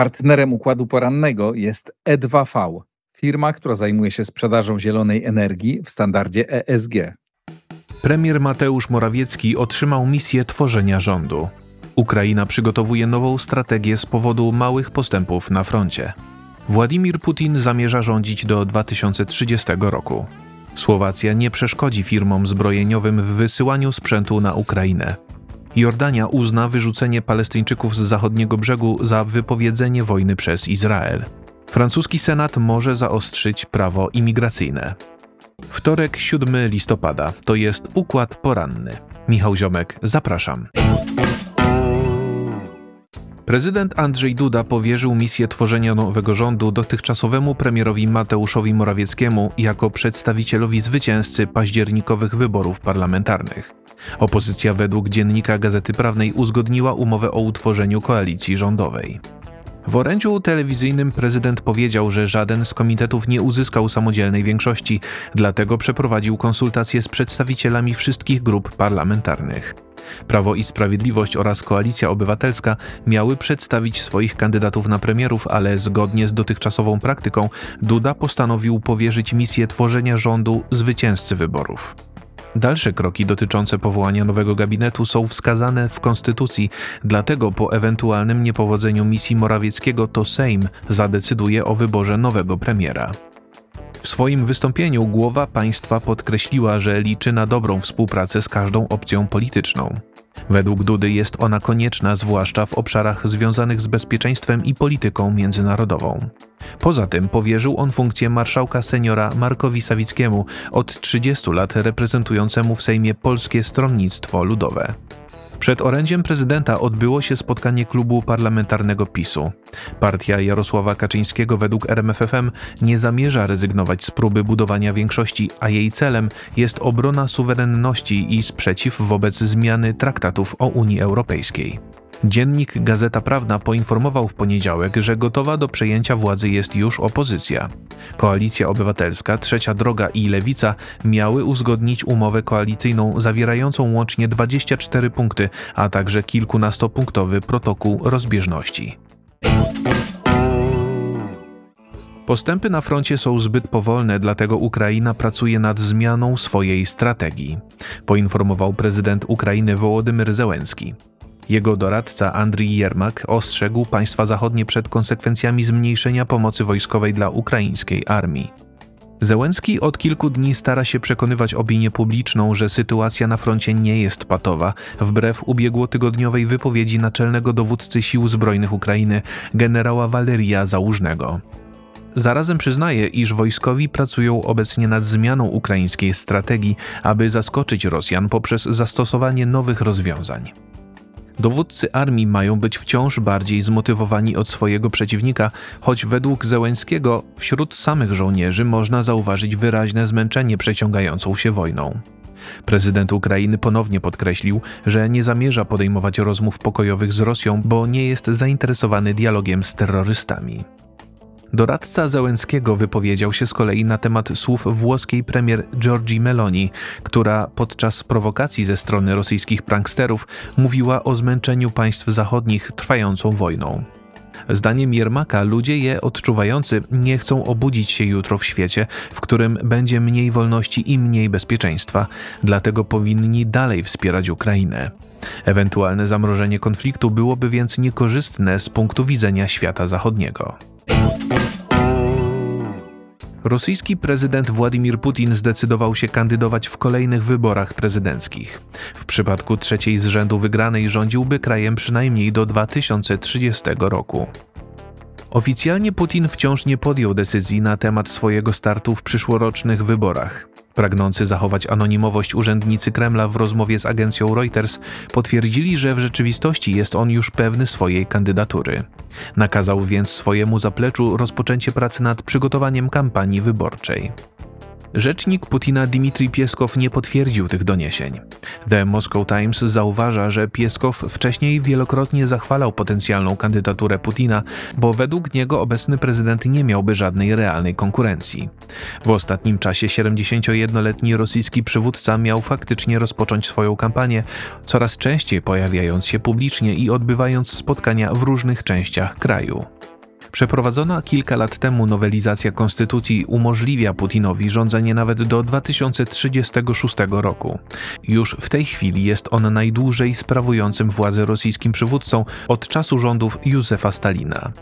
Partnerem układu porannego jest E2V, firma, która zajmuje się sprzedażą zielonej energii w standardzie ESG. Premier Mateusz Morawiecki otrzymał misję tworzenia rządu. Ukraina przygotowuje nową strategię z powodu małych postępów na froncie. Władimir Putin zamierza rządzić do 2030 roku. Słowacja nie przeszkodzi firmom zbrojeniowym w wysyłaniu sprzętu na Ukrainę. Jordania uzna wyrzucenie Palestyńczyków z zachodniego brzegu za wypowiedzenie wojny przez Izrael. Francuski Senat może zaostrzyć prawo imigracyjne. Wtorek 7 listopada to jest układ poranny. Michał Ziomek, zapraszam. Prezydent Andrzej Duda powierzył misję tworzenia nowego rządu dotychczasowemu premierowi Mateuszowi Morawieckiemu jako przedstawicielowi zwycięzcy październikowych wyborów parlamentarnych. Opozycja według dziennika Gazety Prawnej uzgodniła umowę o utworzeniu koalicji rządowej. W orędziu telewizyjnym prezydent powiedział, że żaden z komitetów nie uzyskał samodzielnej większości, dlatego przeprowadził konsultacje z przedstawicielami wszystkich grup parlamentarnych. Prawo i Sprawiedliwość oraz Koalicja Obywatelska miały przedstawić swoich kandydatów na premierów, ale zgodnie z dotychczasową praktyką Duda postanowił powierzyć misję tworzenia rządu zwycięzcy wyborów. Dalsze kroki dotyczące powołania nowego gabinetu są wskazane w Konstytucji, dlatego po ewentualnym niepowodzeniu misji Morawieckiego to Sejm zadecyduje o wyborze nowego premiera. W swoim wystąpieniu głowa państwa podkreśliła, że liczy na dobrą współpracę z każdą opcją polityczną. Według Dudy jest ona konieczna, zwłaszcza w obszarach związanych z bezpieczeństwem i polityką międzynarodową. Poza tym powierzył on funkcję marszałka seniora Markowi Sawickiemu, od 30 lat reprezentującemu w Sejmie Polskie Stronnictwo Ludowe. Przed orędziem prezydenta odbyło się spotkanie klubu parlamentarnego PiSu. Partia Jarosława Kaczyńskiego według RMFFM nie zamierza rezygnować z próby budowania większości, a jej celem jest obrona suwerenności i sprzeciw wobec zmiany traktatów o Unii Europejskiej. Dziennik Gazeta Prawna poinformował w poniedziałek, że gotowa do przejęcia władzy jest już opozycja. Koalicja Obywatelska, Trzecia Droga i Lewica miały uzgodnić umowę koalicyjną zawierającą łącznie 24 punkty, a także kilkunastopunktowy protokół rozbieżności. Postępy na froncie są zbyt powolne, dlatego Ukraina pracuje nad zmianą swojej strategii, poinformował prezydent Ukrainy Wołodymyr Zełenski. Jego doradca Andrii Jermak ostrzegł państwa zachodnie przed konsekwencjami zmniejszenia pomocy wojskowej dla ukraińskiej armii. Zełenski od kilku dni stara się przekonywać opinię publiczną, że sytuacja na froncie nie jest patowa, wbrew ubiegłotygodniowej wypowiedzi naczelnego dowódcy sił zbrojnych Ukrainy, generała Waleria Załużnego. Zarazem przyznaje, iż wojskowi pracują obecnie nad zmianą ukraińskiej strategii, aby zaskoczyć Rosjan poprzez zastosowanie nowych rozwiązań. Dowódcy armii mają być wciąż bardziej zmotywowani od swojego przeciwnika, choć według Zełenskiego wśród samych żołnierzy można zauważyć wyraźne zmęczenie przeciągającą się wojną. Prezydent Ukrainy ponownie podkreślił, że nie zamierza podejmować rozmów pokojowych z Rosją, bo nie jest zainteresowany dialogiem z terrorystami. Doradca Zełenskiego wypowiedział się z kolei na temat słów włoskiej premier Giorgi Meloni, która podczas prowokacji ze strony rosyjskich pranksterów mówiła o zmęczeniu państw zachodnich trwającą wojną. Zdaniem Jermaka ludzie je odczuwający nie chcą obudzić się jutro w świecie, w którym będzie mniej wolności i mniej bezpieczeństwa, dlatego powinni dalej wspierać Ukrainę. Ewentualne zamrożenie konfliktu byłoby więc niekorzystne z punktu widzenia świata zachodniego. Rosyjski prezydent Władimir Putin zdecydował się kandydować w kolejnych wyborach prezydenckich. W przypadku trzeciej z rzędu wygranej rządziłby krajem przynajmniej do 2030 roku. Oficjalnie Putin wciąż nie podjął decyzji na temat swojego startu w przyszłorocznych wyborach. Pragnący zachować anonimowość urzędnicy Kremla w rozmowie z agencją Reuters potwierdzili, że w rzeczywistości jest on już pewny swojej kandydatury. Nakazał więc swojemu zapleczu rozpoczęcie pracy nad przygotowaniem kampanii wyborczej. Rzecznik Putina Dmitrij Pieskow nie potwierdził tych doniesień. The Moscow Times zauważa, że Pieskow wcześniej wielokrotnie zachwalał potencjalną kandydaturę Putina, bo według niego obecny prezydent nie miałby żadnej realnej konkurencji. W ostatnim czasie 71-letni rosyjski przywódca miał faktycznie rozpocząć swoją kampanię, coraz częściej pojawiając się publicznie i odbywając spotkania w różnych częściach kraju. Przeprowadzona kilka lat temu nowelizacja konstytucji umożliwia Putinowi rządzenie nawet do 2036 roku. Już w tej chwili jest on najdłużej sprawującym władzę rosyjskim przywódcą od czasu rządów Józefa Stalina.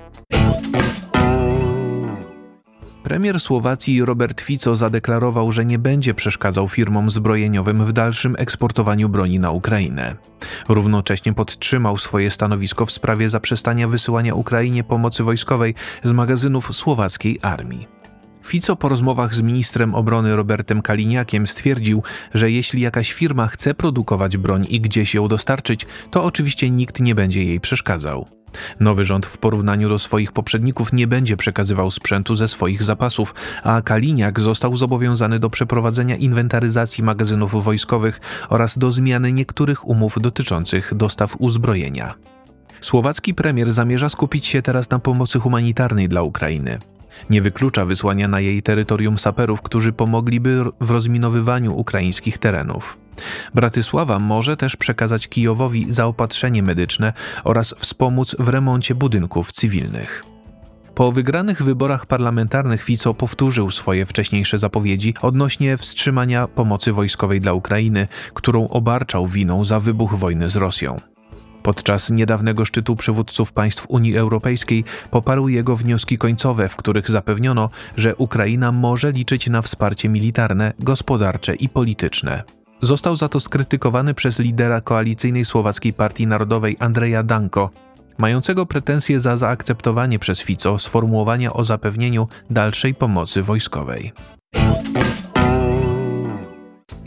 Premier Słowacji Robert Fico zadeklarował, że nie będzie przeszkadzał firmom zbrojeniowym w dalszym eksportowaniu broni na Ukrainę. Równocześnie podtrzymał swoje stanowisko w sprawie zaprzestania wysyłania Ukrainie pomocy wojskowej z magazynów słowackiej armii. Fico po rozmowach z ministrem obrony Robertem Kaliniakiem stwierdził, że jeśli jakaś firma chce produkować broń i gdzieś ją dostarczyć, to oczywiście nikt nie będzie jej przeszkadzał. Nowy rząd w porównaniu do swoich poprzedników nie będzie przekazywał sprzętu ze swoich zapasów, a Kaliniak został zobowiązany do przeprowadzenia inwentaryzacji magazynów wojskowych oraz do zmiany niektórych umów dotyczących dostaw uzbrojenia. Słowacki premier zamierza skupić się teraz na pomocy humanitarnej dla Ukrainy. Nie wyklucza wysłania na jej terytorium saperów, którzy pomogliby w rozminowywaniu ukraińskich terenów. Bratysława może też przekazać Kijowowi zaopatrzenie medyczne oraz wspomóc w remoncie budynków cywilnych. Po wygranych wyborach parlamentarnych Fico powtórzył swoje wcześniejsze zapowiedzi odnośnie wstrzymania pomocy wojskowej dla Ukrainy, którą obarczał winą za wybuch wojny z Rosją. Podczas niedawnego szczytu przywódców państw Unii Europejskiej poparł jego wnioski końcowe, w których zapewniono, że Ukraina może liczyć na wsparcie militarne, gospodarcze i polityczne. Został za to skrytykowany przez lidera koalicyjnej Słowackiej Partii Narodowej Andrzeja Danko, mającego pretensje za zaakceptowanie przez Fico sformułowania o zapewnieniu dalszej pomocy wojskowej.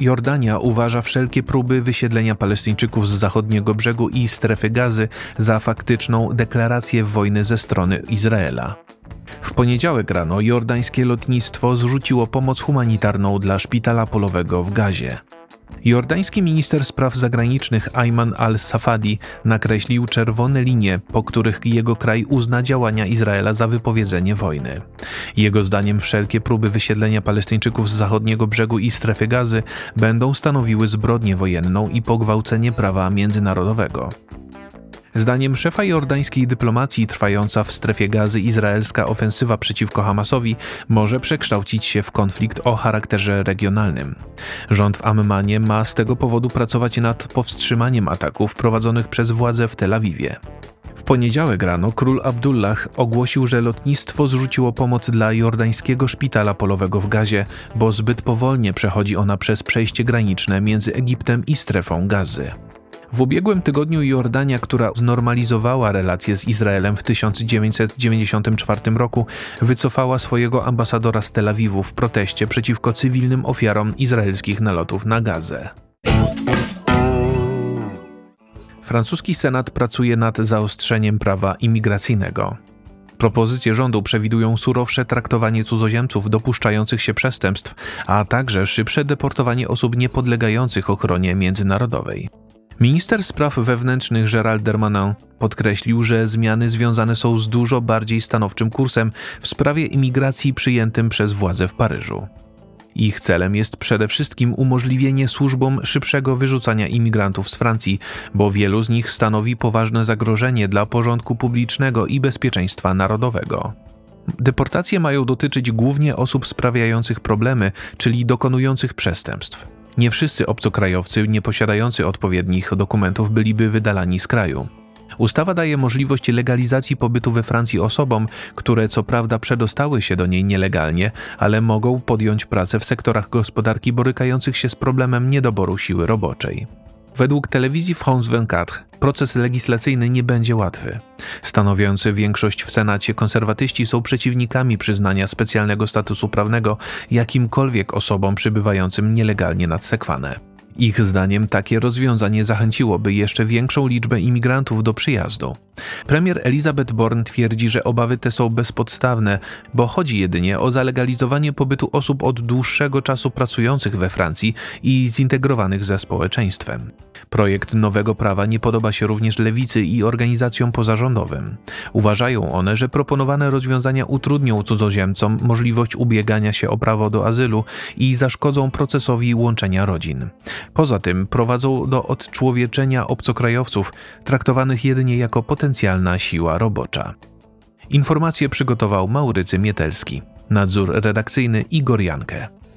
Jordania uważa wszelkie próby wysiedlenia Palestyńczyków z zachodniego brzegu i strefy gazy za faktyczną deklarację wojny ze strony Izraela. W poniedziałek rano jordańskie lotnictwo zrzuciło pomoc humanitarną dla szpitala polowego w Gazie. Jordański minister spraw zagranicznych Ayman al-Safadi nakreślił czerwone linie, po których jego kraj uzna działania Izraela za wypowiedzenie wojny. Jego zdaniem wszelkie próby wysiedlenia Palestyńczyków z zachodniego brzegu i strefy gazy będą stanowiły zbrodnię wojenną i pogwałcenie prawa międzynarodowego. Zdaniem szefa jordańskiej dyplomacji trwająca w strefie gazy izraelska ofensywa przeciwko Hamasowi może przekształcić się w konflikt o charakterze regionalnym. Rząd w Ammanie ma z tego powodu pracować nad powstrzymaniem ataków prowadzonych przez władze w Tel Awiwie. W poniedziałek rano król Abdullah ogłosił, że lotnictwo zrzuciło pomoc dla jordańskiego szpitala polowego w Gazie, bo zbyt powolnie przechodzi ona przez przejście graniczne między Egiptem i strefą gazy. W ubiegłym tygodniu Jordania, która znormalizowała relacje z Izraelem w 1994 roku, wycofała swojego ambasadora z Tel Awiwu w proteście przeciwko cywilnym ofiarom izraelskich nalotów na Gazę. Francuski Senat pracuje nad zaostrzeniem prawa imigracyjnego. Propozycje rządu przewidują surowsze traktowanie cudzoziemców dopuszczających się przestępstw, a także szybsze deportowanie osób niepodlegających ochronie międzynarodowej. Minister spraw wewnętrznych Gerald Darmanin podkreślił, że zmiany związane są z dużo bardziej stanowczym kursem w sprawie imigracji przyjętym przez władze w Paryżu. Ich celem jest przede wszystkim umożliwienie służbom szybszego wyrzucania imigrantów z Francji, bo wielu z nich stanowi poważne zagrożenie dla porządku publicznego i bezpieczeństwa narodowego. Deportacje mają dotyczyć głównie osób sprawiających problemy, czyli dokonujących przestępstw. Nie wszyscy obcokrajowcy nieposiadający odpowiednich dokumentów byliby wydalani z kraju. Ustawa daje możliwość legalizacji pobytu we Francji osobom, które co prawda przedostały się do niej nielegalnie, ale mogą podjąć pracę w sektorach gospodarki borykających się z problemem niedoboru siły roboczej. Według telewizji France 24 proces legislacyjny nie będzie łatwy. Stanowiący większość w Senacie konserwatyści są przeciwnikami przyznania specjalnego statusu prawnego jakimkolwiek osobom przybywającym nielegalnie nad Sekwanę. Ich zdaniem takie rozwiązanie zachęciłoby jeszcze większą liczbę imigrantów do przyjazdu. Premier Elizabeth Bourne twierdzi, że obawy te są bezpodstawne, bo chodzi jedynie o zalegalizowanie pobytu osób od dłuższego czasu pracujących we Francji i zintegrowanych ze społeczeństwem. Projekt nowego prawa nie podoba się również lewicy i organizacjom pozarządowym. Uważają one, że proponowane rozwiązania utrudnią cudzoziemcom możliwość ubiegania się o prawo do azylu i zaszkodzą procesowi łączenia rodzin. Poza tym prowadzą do odczłowieczenia obcokrajowców, traktowanych jedynie jako potencjalna siła robocza. Informacje przygotował Maurycy Mietelski. Nadzór redakcyjny Igor Jankę.